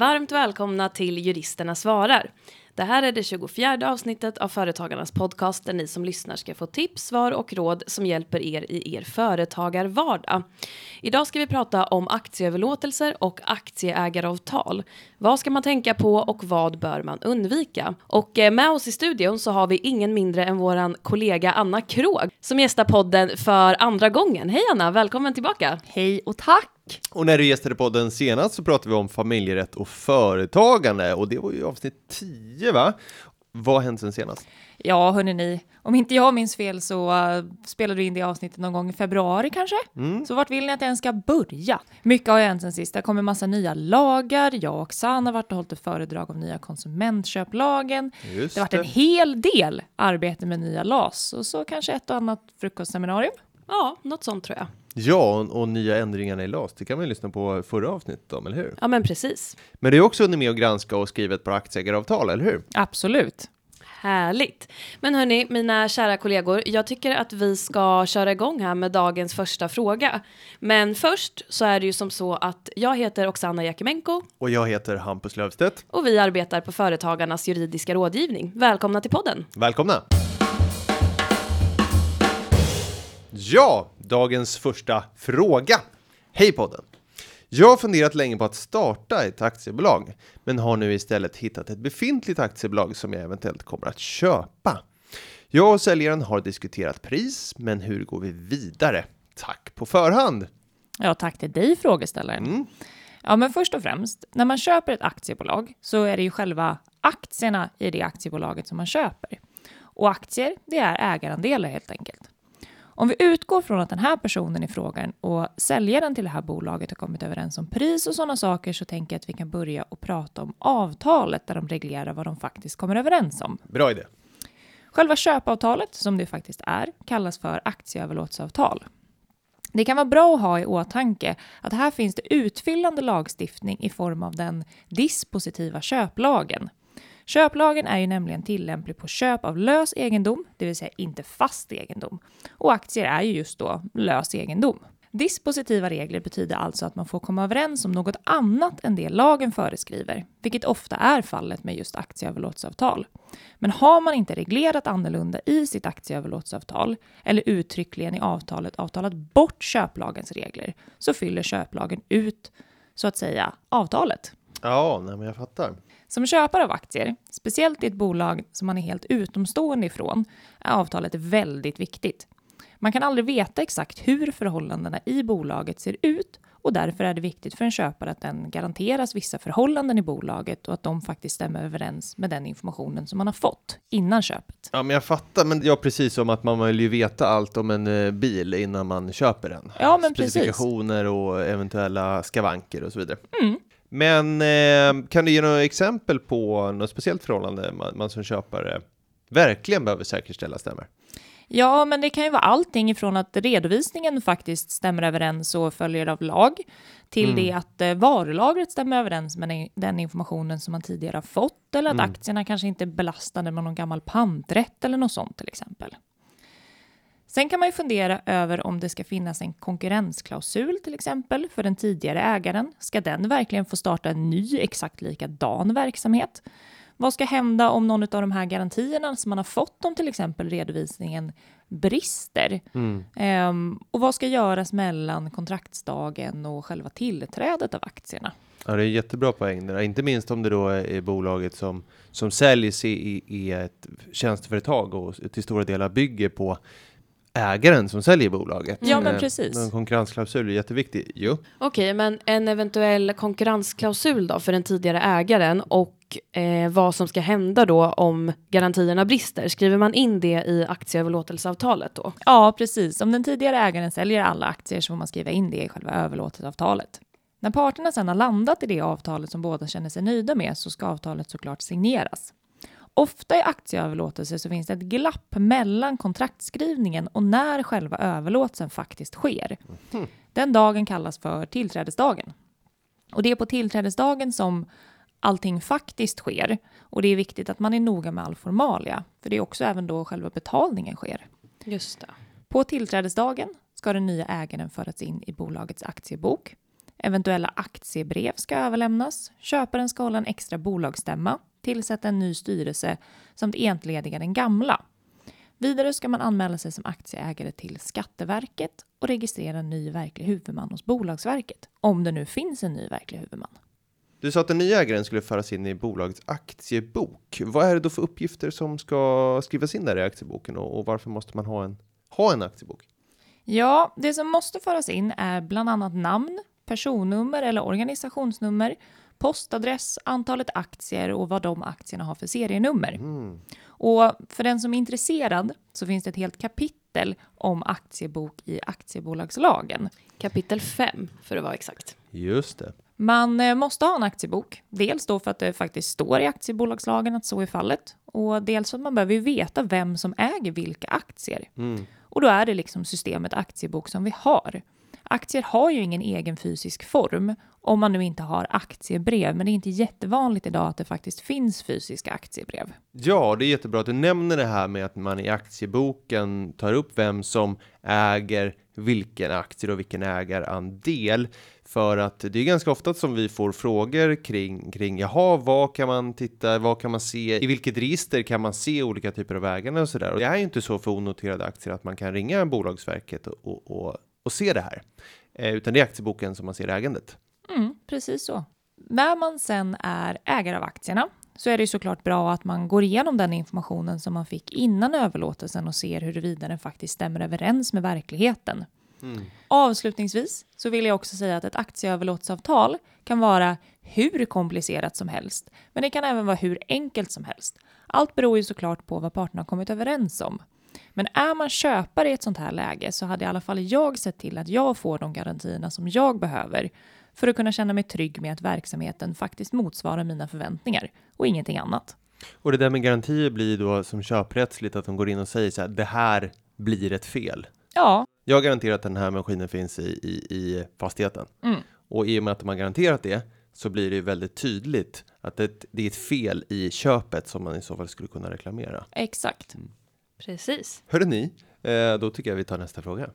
Varmt välkomna till Juristerna svarar. Det här är det 24 avsnittet av Företagarnas podcast där ni som lyssnar ska få tips, svar och råd som hjälper er i er företagarvardag. Idag ska vi prata om aktieöverlåtelser och aktieägaravtal. Vad ska man tänka på och vad bör man undvika? Och eh, med oss i studion så har vi ingen mindre än våran kollega Anna Krog som gästar podden för andra gången. Hej Anna, välkommen tillbaka! Hej och tack! Och när du gästade podden senast så pratade vi om familjerätt och företagande och det var ju avsnitt 10 va? Vad har hänt sen senast? Ja, hörni ni, om inte jag minns fel så uh, spelade du in det avsnittet någon gång i februari kanske? Mm. Så vart vill ni att jag ens ska börja? Mycket har hänt sen sist. Det kommer massa nya lagar. Jag och Oksana har varit och hållit ett föredrag om nya konsumentköplagen. Just det har varit en hel del arbete med nya LAS och så kanske ett och annat frukostseminarium. Ja, något sånt tror jag. Ja, och, och nya ändringarna i LAS, det kan man ju lyssna på förra avsnittet om, eller hur? Ja, men precis. Men du är också med och granska och skriva ett par aktieägaravtal, eller hur? Absolut. Härligt. Men hörni, mina kära kollegor, jag tycker att vi ska köra igång här med dagens första fråga. Men först så är det ju som så att jag heter Oksana Jakimenko. Och jag heter Hampus Löfstedt. Och vi arbetar på Företagarnas juridiska rådgivning. Välkomna till podden. Välkomna. Ja, dagens första fråga. Hej podden! Jag har funderat länge på att starta ett aktiebolag, men har nu istället hittat ett befintligt aktiebolag som jag eventuellt kommer att köpa. Jag och säljaren har diskuterat pris, men hur går vi vidare? Tack på förhand! Ja, tack till dig frågeställaren. Mm. Ja, men först och främst, när man köper ett aktiebolag så är det ju själva aktierna i det aktiebolaget som man köper. Och aktier, det är ägarandelar helt enkelt. Om vi utgår från att den här personen i frågan och säljaren till det här bolaget har kommit överens om pris och sådana saker så tänker jag att vi kan börja och prata om avtalet där de reglerar vad de faktiskt kommer överens om. Bra idé. Själva köpavtalet, som det faktiskt är, kallas för aktieöverlåtelseavtal. Det kan vara bra att ha i åtanke att här finns det utfyllande lagstiftning i form av den dispositiva köplagen Köplagen är ju nämligen tillämplig på köp av lös egendom, det vill säga inte fast egendom. Och aktier är ju just då lös egendom. Dispositiva regler betyder alltså att man får komma överens om något annat än det lagen föreskriver, vilket ofta är fallet med just aktieöverlåtelseavtal. Men har man inte reglerat annorlunda i sitt aktieöverlåtelseavtal eller uttryckligen i avtalet avtalat bort köplagens regler så fyller köplagen ut, så att säga, avtalet. Ja, nej, men jag fattar. Som köpare av aktier, speciellt i ett bolag som man är helt utomstående ifrån, är avtalet väldigt viktigt. Man kan aldrig veta exakt hur förhållandena i bolaget ser ut och därför är det viktigt för en köpare att den garanteras vissa förhållanden i bolaget och att de faktiskt stämmer överens med den informationen som man har fått innan köpet. Ja, men jag fattar, men ja, precis som att man vill ju veta allt om en eh, bil innan man köper den. Ja, men Specifikationer precis. och eventuella skavanker och så vidare. Mm. Men eh, kan du ge några exempel på något speciellt förhållande man, man som köpare verkligen behöver säkerställa stämmer? Ja, men det kan ju vara allting ifrån att redovisningen faktiskt stämmer överens och följer av lag till mm. det att eh, varulagret stämmer överens med den informationen som man tidigare har fått eller att mm. aktierna kanske inte är belastade med någon gammal panträtt eller något sånt till exempel. Sen kan man ju fundera över om det ska finnas en konkurrensklausul till exempel för den tidigare ägaren. Ska den verkligen få starta en ny exakt likadan verksamhet? Vad ska hända om någon av de här garantierna som man har fått om till exempel redovisningen brister? Mm. Um, och vad ska göras mellan kontraktsdagen och själva tillträdet av aktierna? Ja, det är jättebra poäng där. Inte minst om det då är bolaget som, som säljs i, i ett tjänsteföretag och till stora delar bygger på ägaren som säljer bolaget. Ja, men eh, precis. En konkurrensklausul är jätteviktig. Jo. Okej, okay, men en eventuell konkurrensklausul då för den tidigare ägaren och eh, vad som ska hända då om garantierna brister. Skriver man in det i aktieöverlåtelseavtalet då? Ja, precis. Om den tidigare ägaren säljer alla aktier så får man skriva in det i själva överlåtelseavtalet. När parterna sedan har landat i det avtalet som båda känner sig nöjda med så ska avtalet såklart signeras. Ofta i aktieöverlåtelser så finns det ett glapp mellan kontraktskrivningen och när själva överlåtelsen faktiskt sker. Mm. Den dagen kallas för tillträdesdagen. Och det är på tillträdesdagen som allting faktiskt sker. Och det är viktigt att man är noga med all formalia, för det är också även då själva betalningen sker. Just det. På tillträdesdagen ska den nya ägaren föras in i bolagets aktiebok. Eventuella aktiebrev ska överlämnas. Köparen ska hålla en extra bolagsstämma, tillsätta en ny styrelse samt entlediga den gamla. Vidare ska man anmäla sig som aktieägare till Skatteverket och registrera en ny verklig huvudman hos Bolagsverket, om det nu finns en ny verklig huvudman. Du sa att den nya ägaren skulle föras in i bolagets aktiebok. Vad är det då för uppgifter som ska skrivas in där i aktieboken och, och varför måste man ha en, ha en aktiebok? Ja, det som måste föras in är bland annat namn, personnummer eller organisationsnummer, postadress, antalet aktier och vad de aktierna har för serienummer. Mm. Och för den som är intresserad så finns det ett helt kapitel om aktiebok i aktiebolagslagen. Kapitel 5 för att vara exakt. Just det. Man eh, måste ha en aktiebok, dels då för att det faktiskt står i aktiebolagslagen att så är fallet och dels för att man behöver ju veta vem som äger vilka aktier. Mm. Och då är det liksom systemet aktiebok som vi har. Aktier har ju ingen egen fysisk form om man nu inte har aktiebrev, men det är inte jättevanligt idag att det faktiskt finns fysiska aktiebrev. Ja, det är jättebra att du nämner det här med att man i aktieboken tar upp vem som äger vilken aktie och vilken ägarandel. För att det är ganska ofta som vi får frågor kring, kring jaha, vad kan man titta, vad kan man se, i vilket register kan man se olika typer av ägande och så där Och det är ju inte så för onoterade aktier att man kan ringa Bolagsverket och, och, och, och se det här. Eh, utan det är aktieboken som man ser ägandet. Mm, precis så. När man sen är ägare av aktierna så är det ju såklart bra att man går igenom den informationen som man fick innan överlåtelsen och ser huruvida den faktiskt stämmer överens med verkligheten. Mm. Avslutningsvis så vill jag också säga att ett aktieöverlåtelseavtal kan vara hur komplicerat som helst, men det kan även vara hur enkelt som helst. Allt beror ju såklart på vad parterna kommit överens om. Men är man köpare i ett sånt här läge så hade i alla fall jag sett till att jag får de garantierna som jag behöver för att kunna känna mig trygg med att verksamheten faktiskt motsvarar mina förväntningar och ingenting annat. Och det där med garantier blir då som köprättsligt att de går in och säger så här, det här blir ett fel. Ja, Jag garanterar att den här maskinen finns i, i, i fastigheten. Mm. Och i och med att de har garanterat det så blir det ju väldigt tydligt att det, det är ett fel i köpet som man i så fall skulle kunna reklamera. exakt. Precis. Hörde ni? Eh, då tycker jag vi tar nästa fråga.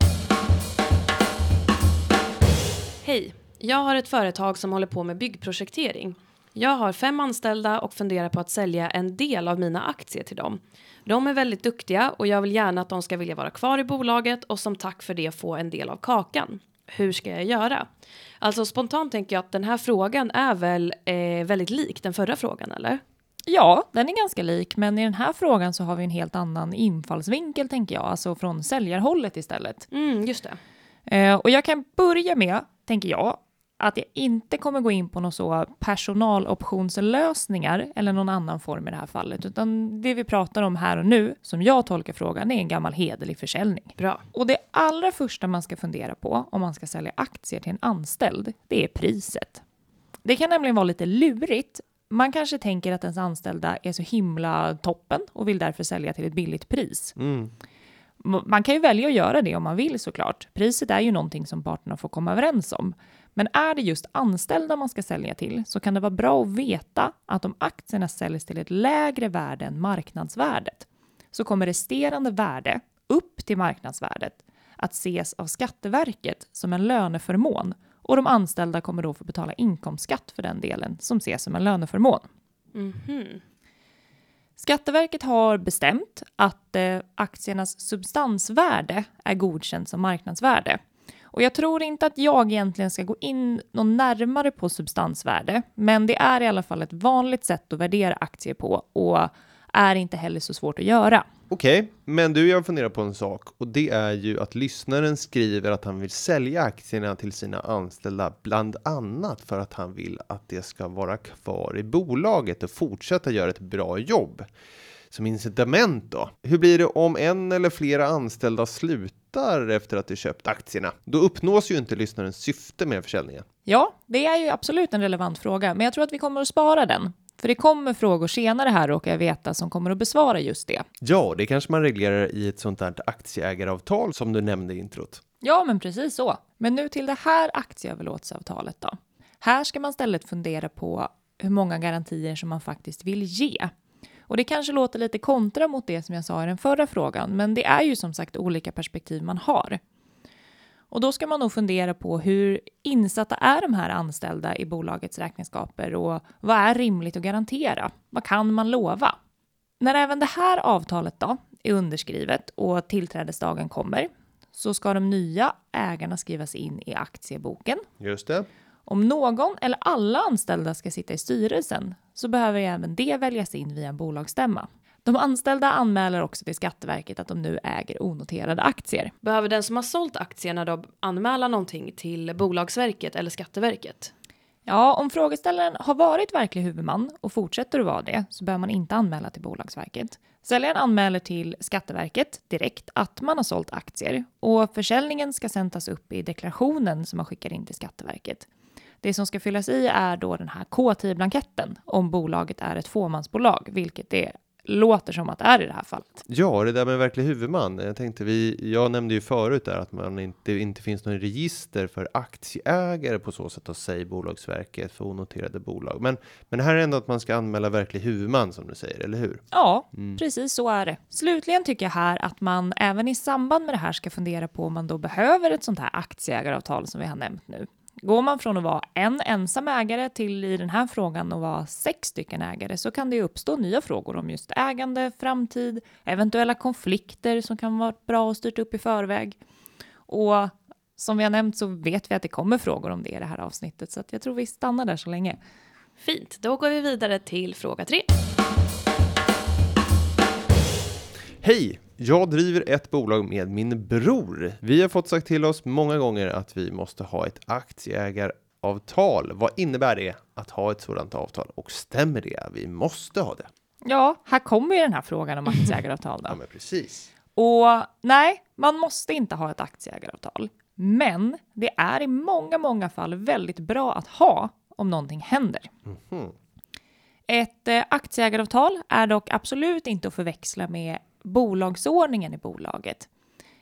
Hej, jag har ett företag som håller på med byggprojektering. Jag har fem anställda och funderar på att sälja en del av mina aktier till dem. De är väldigt duktiga och jag vill gärna att de ska vilja vara kvar i bolaget och som tack för det få en del av kakan. Hur ska jag göra? Alltså spontant tänker jag att den här frågan är väl eh, väldigt lik den förra frågan, eller? Ja, den är ganska lik, men i den här frågan så har vi en helt annan infallsvinkel tänker jag, alltså från säljarhållet istället. Mm, just det. Eh, och jag kan börja med, tänker jag, att jag inte kommer gå in på några så personaloptionslösningar eller någon annan form i det här fallet, utan det vi pratar om här och nu, som jag tolkar frågan, är en gammal hederlig försäljning. Bra. Och det allra första man ska fundera på om man ska sälja aktier till en anställd, det är priset. Det kan nämligen vara lite lurigt. Man kanske tänker att ens anställda är så himla toppen och vill därför sälja till ett billigt pris. Mm. Man kan ju välja att göra det om man vill såklart. Priset är ju någonting som parterna får komma överens om. Men är det just anställda man ska sälja till så kan det vara bra att veta att om aktierna säljs till ett lägre värde än marknadsvärdet så kommer resterande värde upp till marknadsvärdet att ses av Skatteverket som en löneförmån och de anställda kommer då få betala inkomstskatt för den delen som ses som en löneförmån. Mhm. Skatteverket har bestämt att eh, aktiernas substansvärde är godkänt som marknadsvärde. Och jag tror inte att jag egentligen ska gå in någon närmare på substansvärde, men det är i alla fall ett vanligt sätt att värdera aktier på och är inte heller så svårt att göra. Okej, men du, jag funderar på en sak och det är ju att lyssnaren skriver att han vill sälja aktierna till sina anställda, bland annat för att han vill att det ska vara kvar i bolaget och fortsätta göra ett bra jobb. Som incitament då. Hur blir det om en eller flera anställda slutar efter att de köpt aktierna? Då uppnås ju inte lyssnarens syfte med försäljningen. Ja, det är ju absolut en relevant fråga, men jag tror att vi kommer att spara den. För det kommer frågor senare här råkar jag veta som kommer att besvara just det. Ja, det kanske man reglerar i ett sånt där aktieägaravtal som du nämnde i introt. Ja, men precis så. Men nu till det här aktieöverlåtelseavtalet då. Här ska man istället fundera på hur många garantier som man faktiskt vill ge. Och det kanske låter lite kontra mot det som jag sa i den förra frågan, men det är ju som sagt olika perspektiv man har. Och då ska man nog fundera på hur insatta är de här anställda i bolagets räkenskaper och vad är rimligt att garantera? Vad kan man lova? När även det här avtalet då är underskrivet och tillträdesdagen kommer så ska de nya ägarna skrivas in i aktieboken. Just det. Om någon eller alla anställda ska sitta i styrelsen så behöver även det väljas in via en bolagsstämma. De anställda anmäler också till Skatteverket att de nu äger onoterade aktier. Behöver den som har sålt aktierna då anmäla någonting till Bolagsverket eller Skatteverket? Ja, om frågeställaren har varit verklig huvudman och fortsätter att vara det så behöver man inte anmäla till Bolagsverket. Säljaren anmäler till Skatteverket direkt att man har sålt aktier och försäljningen ska sen tas upp i deklarationen som man skickar in till Skatteverket. Det som ska fyllas i är då den här K10-blanketten om bolaget är ett fåmansbolag, vilket det låter som att det är i det här fallet. Ja, det där med verklig huvudman. Jag tänkte vi, jag nämnde ju förut där att man inte, inte finns någon register för aktieägare på så sätt att säga Bolagsverket för onoterade bolag. Men, men här är ändå att man ska anmäla verklig huvudman som du säger, eller hur? Ja, precis så är det. Slutligen tycker jag här att man även i samband med det här ska fundera på om man då behöver ett sånt här aktieägaravtal som vi har nämnt nu. Går man från att vara en ensam ägare till i den här frågan att vara sex stycken ägare så kan det uppstå nya frågor om just ägande, framtid, eventuella konflikter som kan vara bra att styrt upp i förväg. Och som vi har nämnt så vet vi att det kommer frågor om det i det här avsnittet så att jag tror vi stannar där så länge. Fint, då går vi vidare till fråga tre. Hej! Jag driver ett bolag med min bror. Vi har fått sagt till oss många gånger att vi måste ha ett aktieägaravtal. Vad innebär det att ha ett sådant avtal? Och stämmer det? Vi måste ha det. Ja, här kommer ju den här frågan om aktieägaravtal då. Ja, men precis. Och nej, man måste inte ha ett aktieägaravtal. Men det är i många, många fall väldigt bra att ha om någonting händer. Ett eh, aktieägaravtal är dock absolut inte att förväxla med bolagsordningen i bolaget.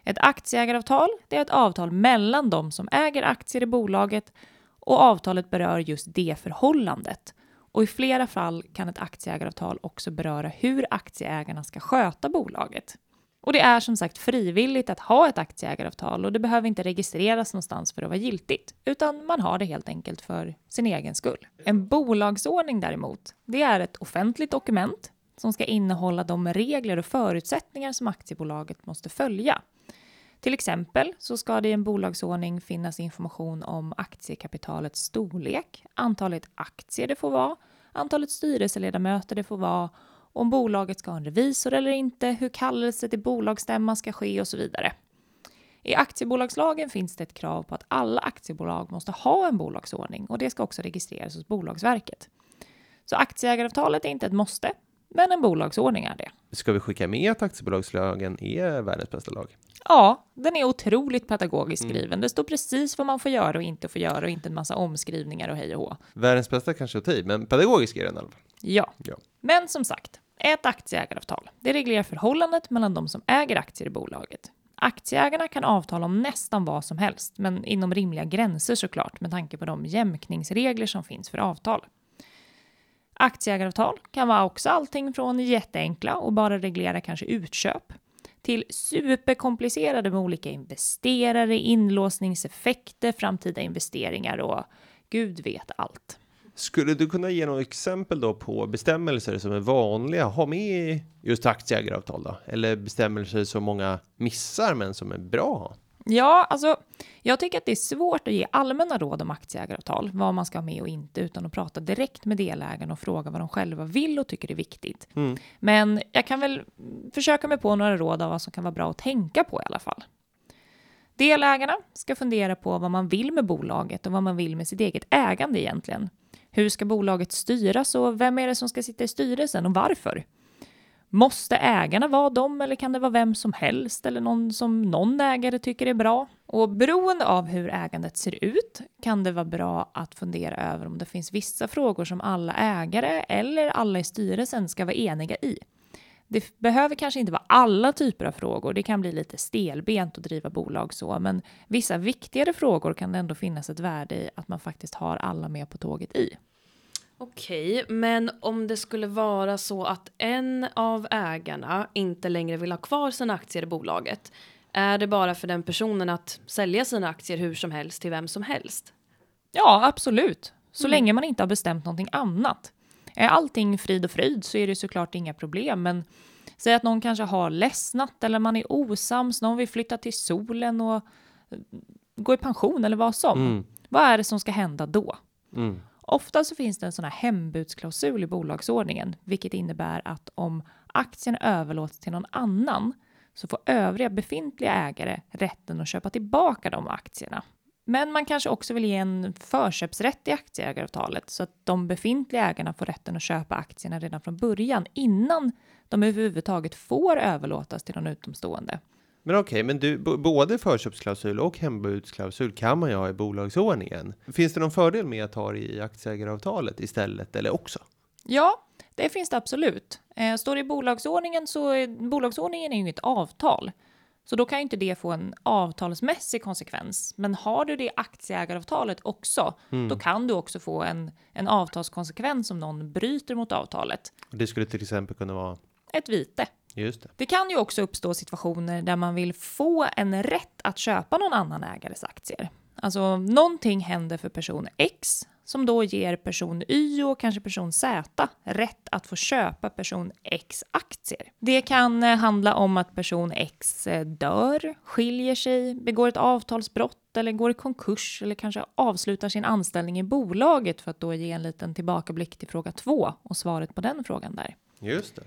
Ett aktieägaravtal det är ett avtal mellan de som äger aktier i bolaget och avtalet berör just det förhållandet. Och i flera fall kan ett aktieägaravtal också beröra hur aktieägarna ska sköta bolaget. Och det är som sagt frivilligt att ha ett aktieägaravtal och det behöver inte registreras någonstans för att vara giltigt, utan man har det helt enkelt för sin egen skull. En bolagsordning däremot, det är ett offentligt dokument som ska innehålla de regler och förutsättningar som aktiebolaget måste följa. Till exempel så ska det i en bolagsordning finnas information om aktiekapitalets storlek, antalet aktier det får vara, antalet styrelseledamöter det får vara, om bolaget ska ha en revisor eller inte, hur kallelse till bolagsstämma ska ske och så vidare. I aktiebolagslagen finns det ett krav på att alla aktiebolag måste ha en bolagsordning och det ska också registreras hos Bolagsverket. Så aktieägaravtalet är inte ett måste, men en bolagsordning är det. Ska vi skicka med att aktiebolagslagen är världens bästa lag? Ja, den är otroligt pedagogiskt skriven. Det står precis vad man får göra och inte får göra och inte en massa omskrivningar och hej och hå. Världens bästa kanske är i, men pedagogisk är den i alla fall. Ja. Ja. Men som sagt, ett aktieägaravtal. Det reglerar förhållandet mellan de som äger aktier i bolaget. Aktieägarna kan avtala om nästan vad som helst, men inom rimliga gränser såklart med tanke på de jämkningsregler som finns för avtal. Aktieägaravtal kan vara också allting från jätteenkla och bara reglera kanske utköp till superkomplicerade med olika investerare, inlåsningseffekter, framtida investeringar och gud vet allt. Skulle du kunna ge några exempel då på bestämmelser som är vanliga att ha med i just aktieägaravtal då? Eller bestämmelser som många missar men som är bra att? Ja, alltså jag tycker att det är svårt att ge allmänna råd om aktieägaravtal, vad man ska ha med och inte, utan att prata direkt med delägarna och fråga vad de själva vill och tycker är viktigt. Men jag kan väl försöka mig på några råd av vad som kan vara bra att tänka på i alla fall. Delägarna ska fundera på vad man vill med bolaget och vad man vill med sitt eget ägande egentligen. Hur ska bolaget styras och vem är det som ska sitta i styrelsen och varför? Måste ägarna vara dem eller kan det vara vem som helst eller någon som någon ägare tycker är bra? Och beroende av hur ägandet ser ut kan det vara bra att fundera över om det finns vissa frågor som alla ägare eller alla i styrelsen ska vara eniga i. Det behöver kanske inte vara alla typer av frågor, det kan bli lite stelbent att driva bolag så, men vissa viktigare frågor kan det ändå finnas ett värde i att man faktiskt har alla med på tåget i. Okej, men om det skulle vara så att en av ägarna inte längre vill ha kvar sina aktier i bolaget. Är det bara för den personen att sälja sina aktier hur som helst till vem som helst? Ja, absolut. Så länge man inte har bestämt någonting annat. Är allting frid och fröjd så är det såklart inga problem, men säg att någon kanske har ledsnat eller man är osams, någon vill flytta till solen och eh, gå i pension eller vad som. Mm. Vad är det som ska hända då? Mm. Ofta så finns det en sån här hembudsklausul i bolagsordningen, vilket innebär att om aktien överlåts till någon annan så får övriga befintliga ägare rätten att köpa tillbaka de aktierna. Men man kanske också vill ge en förköpsrätt i aktieägaravtalet så att de befintliga ägarna får rätten att köpa aktierna redan från början innan de överhuvudtaget får överlåtas till någon utomstående. Men okej, men du, både förköpsklausul och hembudsklausul kan man ju ha i bolagsordningen. Finns det någon fördel med att ha det i aktieägaravtalet istället eller också? Ja, det finns det absolut. Eh, står det i bolagsordningen så är bolagsordningen är ju ett avtal. Så då kan ju inte det få en avtalsmässig konsekvens. Men har du det i aktieägaravtalet också, då kan du också få en, en avtalskonsekvens om någon bryter mot avtalet. Det skulle till exempel kunna vara, Ett vite. Just det. Det kan ju också uppstå situationer där man vill få en rätt att köpa någon annan ägares aktier. Alltså någonting händer för person X som då ger person Y och kanske person Z rätt att få köpa person X aktier. Det kan eh, handla om att person X eh, dör, skiljer sig, begår ett avtalsbrott eller går i konkurs eller kanske avslutar sin anställning i bolaget för att då ge en liten tillbakablick till fråga två och svaret på den frågan där. Just det.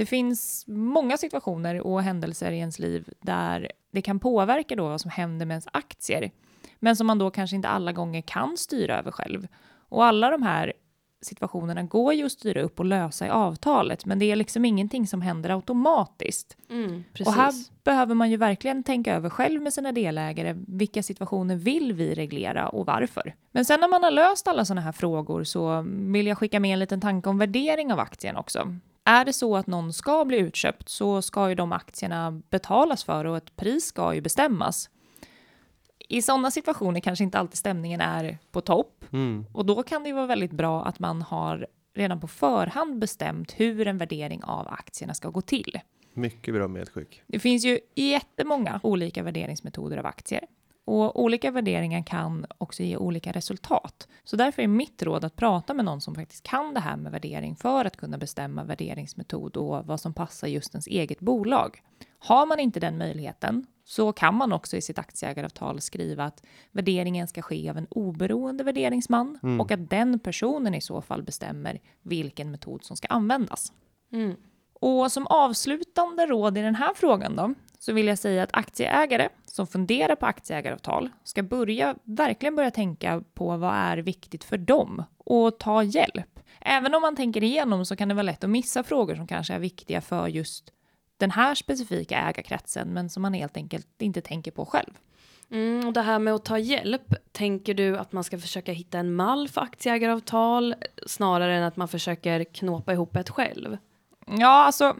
Det finns många situationer och händelser i ens liv där det kan påverka då vad som händer med ens aktier, men som man då kanske inte alla gånger kan styra över själv. Och alla de här situationerna går ju att styra upp och lösa i avtalet, men det är liksom ingenting som händer automatiskt. Mm. Och här behöver man ju verkligen tänka över själv med sina delägare. Vilka situationer vill vi reglera och varför? Men sen när man har löst alla sådana här frågor så vill jag skicka med en liten tanke om värdering av aktien också. Är det så att någon ska bli utköpt så ska ju de aktierna betalas för och ett pris ska ju bestämmas. I sådana situationer kanske inte alltid stämningen är på topp Mm. och då kan det ju vara väldigt bra att man har redan på förhand bestämt hur en värdering av aktierna ska gå till. Mycket bra medskick. Det finns ju jättemånga olika värderingsmetoder av aktier och olika värderingar kan också ge olika resultat. Så därför är mitt råd att prata med någon som faktiskt kan det här med värdering för att kunna bestämma värderingsmetod och vad som passar just ens eget bolag. Har man inte den möjligheten så kan man också i sitt aktieägaravtal skriva att värderingen ska ske av en oberoende värderingsman och att den personen i så fall bestämmer vilken metod som ska användas. Mm. Och som avslutande råd i den här frågan då, så vill jag säga att aktieägare som funderar på aktieägaravtal ska börja, verkligen börja tänka på vad är viktigt för dem och ta hjälp. Även om man tänker igenom så kan det vara lätt att missa frågor som kanske är viktiga för just den här specifika ägarkretsen, men som man helt enkelt inte tänker på själv. Mm, och det här med att ta hjälp, tänker du att man ska försöka hitta en mall för aktieägaravtal snarare än att man försöker knåpa ihop ett själv? Ja, alltså.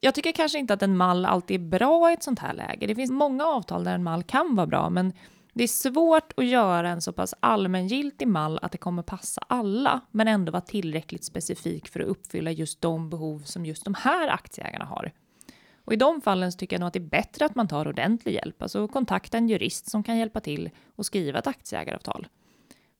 Jag tycker kanske inte att en mall alltid är bra i ett sånt här läge. Det finns många avtal där en mall kan vara bra, men det är svårt att göra en så pass allmängiltig mall att det kommer passa alla, men ändå vara tillräckligt specifik för att uppfylla just de behov som just de här aktieägarna har. Och i de fallen så tycker jag nog att det är bättre att man tar ordentlig hjälp, alltså kontakta en jurist som kan hjälpa till och skriva ett aktieägaravtal.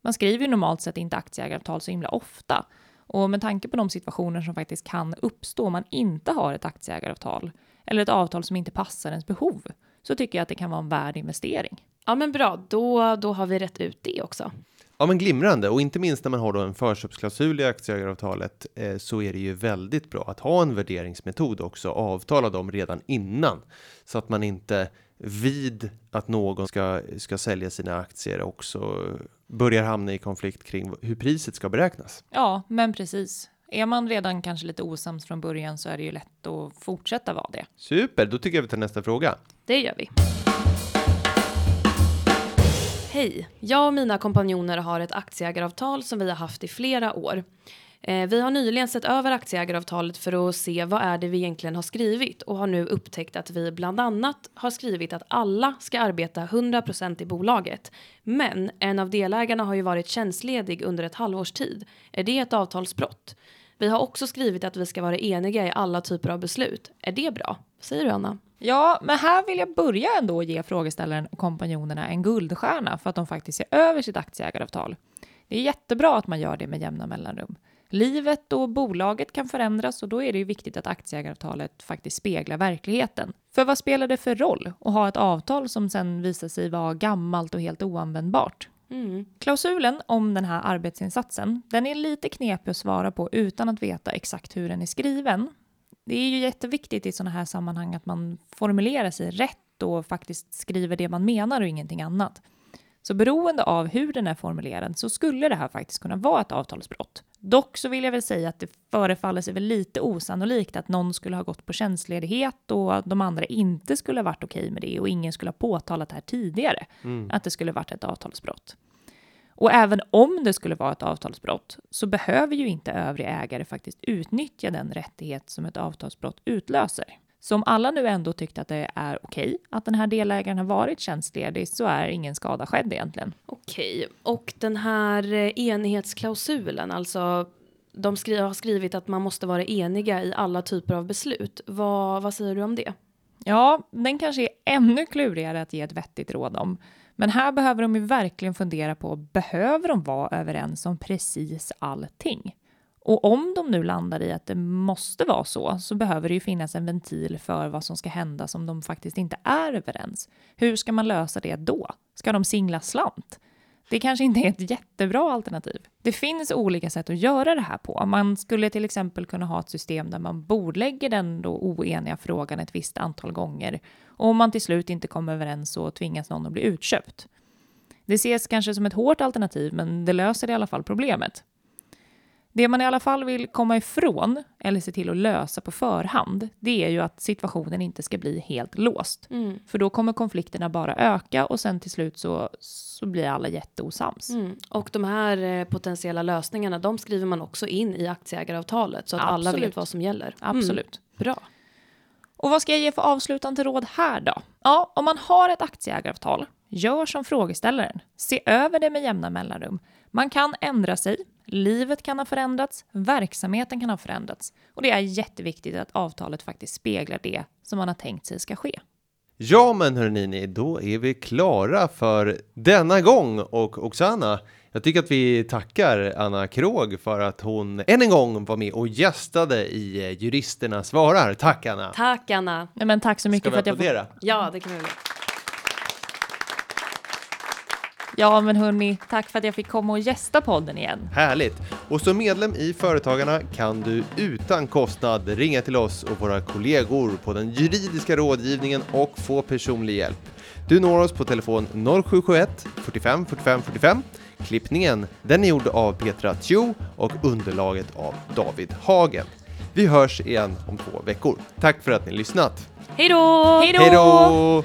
Man skriver ju normalt sett inte aktieägaravtal så himla ofta, och med tanke på de situationer som faktiskt kan uppstå om man inte har ett aktieägaravtal eller ett avtal som inte passar ens behov så tycker jag att det kan vara en värd investering. Ja men bra, då, då har vi rätt ut det också. Ja, men glimrande och inte minst när man har då en förköpsklausul i aktieägaravtalet eh, så är det ju väldigt bra att ha en värderingsmetod också avtala dem redan innan så att man inte vid att någon ska ska sälja sina aktier också börjar hamna i konflikt kring hur priset ska beräknas. Ja, men precis. Är man redan kanske lite osams från början så är det ju lätt att fortsätta vara det. Super, då tycker jag vi tar nästa fråga. Det gör vi. Hej! Jag och mina kompanjoner har ett aktieägaravtal som vi har haft i flera år. Eh, vi har nyligen sett över aktieägaravtalet för att se vad är det vi egentligen har skrivit och har nu upptäckt att vi bland annat har skrivit att alla ska arbeta 100% i bolaget. Men en av delägarna har ju varit tjänstledig under ett halvårs tid. Är det ett avtalsbrott? Vi har också skrivit att vi ska vara eniga i alla typer av beslut. Är det bra? Säger du Anna? Ja, men här vill jag börja ändå ge frågeställaren och kompanjonerna en guldstjärna för att de faktiskt ser över sitt aktieägaravtal. Det är jättebra att man gör det med jämna mellanrum. Livet och bolaget kan förändras och då är det ju viktigt att aktieägaravtalet faktiskt speglar verkligheten. För vad spelar det för roll att ha ett avtal som sen visar sig vara gammalt och helt oanvändbart? Mm. Klausulen om den här arbetsinsatsen, den är lite knepig att svara på utan att veta exakt hur den är skriven. Det är ju jätteviktigt i sådana här sammanhang att man formulerar sig rätt och faktiskt skriver det man menar och ingenting annat. Så beroende av hur den är formulerad så skulle det här faktiskt kunna vara ett avtalsbrott. Dock så vill jag väl säga att det förefaller sig väl lite osannolikt att någon skulle ha gått på tjänstledighet och de andra inte skulle ha varit okej med det och ingen skulle ha påtalat det här tidigare, att det skulle varit ett avtalsbrott. Och även om det skulle vara ett avtalsbrott så behöver ju inte övriga ägare faktiskt utnyttja den rättighet som ett avtalsbrott utlöser. Så om alla nu ändå tyckte att det är okej att den här delägaren har varit tjänstledig så är ingen skada skedd egentligen. Okej, och den här eh, enighetsklausulen, alltså de skri har skrivit att man måste vara eniga i alla typer av beslut. Vad, vad säger du om det? Ja, den kanske är ännu klurigare att ge ett vettigt råd om. Men här behöver de ju verkligen fundera på, behöver de vara överens om precis allting? Och om de nu landar i att det måste vara så, så behöver det ju finnas en ventil för vad som ska hända som de faktiskt inte är överens. Hur ska man lösa det då? Ska de singla slant? Det kanske inte är ett jättebra alternativ. Det finns olika sätt att göra det här på. Man skulle till exempel kunna ha ett system där man bordlägger den då oeniga frågan ett visst antal gånger. Och om man till slut inte kommer överens så tvingas någon att bli utköpt. Det ses kanske som ett hårt alternativ, men det löser i alla fall problemet. Det man i alla fall vill komma ifrån, eller se till att lösa på förhand, det är ju att situationen inte ska bli helt låst. Mm. För då kommer konflikterna bara öka och sen till slut så, så blir alla jätteosams. Mm. Och de här eh, potentiella lösningarna, de skriver man också in i aktieägaravtalet så att alla Absolut. vet vad som gäller. Absolut. Mm. Bra. Och vad ska jag ge för avslutande råd här då? Ja, om man har ett aktieägaravtal, gör som frågeställaren. Se över det med jämna mellanrum. Man kan ändra sig, livet kan ha förändrats, verksamheten kan ha förändrats. Och det är jätteviktigt att avtalet faktiskt speglar det som man har tänkt sig ska ske. Ja, men hörni, då är vi klara för denna gång och Oksana. Jag tycker att vi tackar Anna Krog för att hon än en gång var med och gästade i eh, Juristerna svarar. Tack Anna! Tack Anna. Nej, men tack så mycket Ska vi för att jag får... applådera? Ja, det kan vi göra. Ja, men hörni, tack för att jag fick komma och gästa podden igen. Härligt! Och som medlem i Företagarna kan du utan kostnad ringa till oss och våra kollegor på den juridiska rådgivningen och få personlig hjälp. Du når oss på telefon 0771 45 45 45. Klippningen den är gjord av Petra Tjo och underlaget av David Hagen. Vi hörs igen om två veckor. Tack för att ni lyssnat! Hej då! Hej då! Hej då!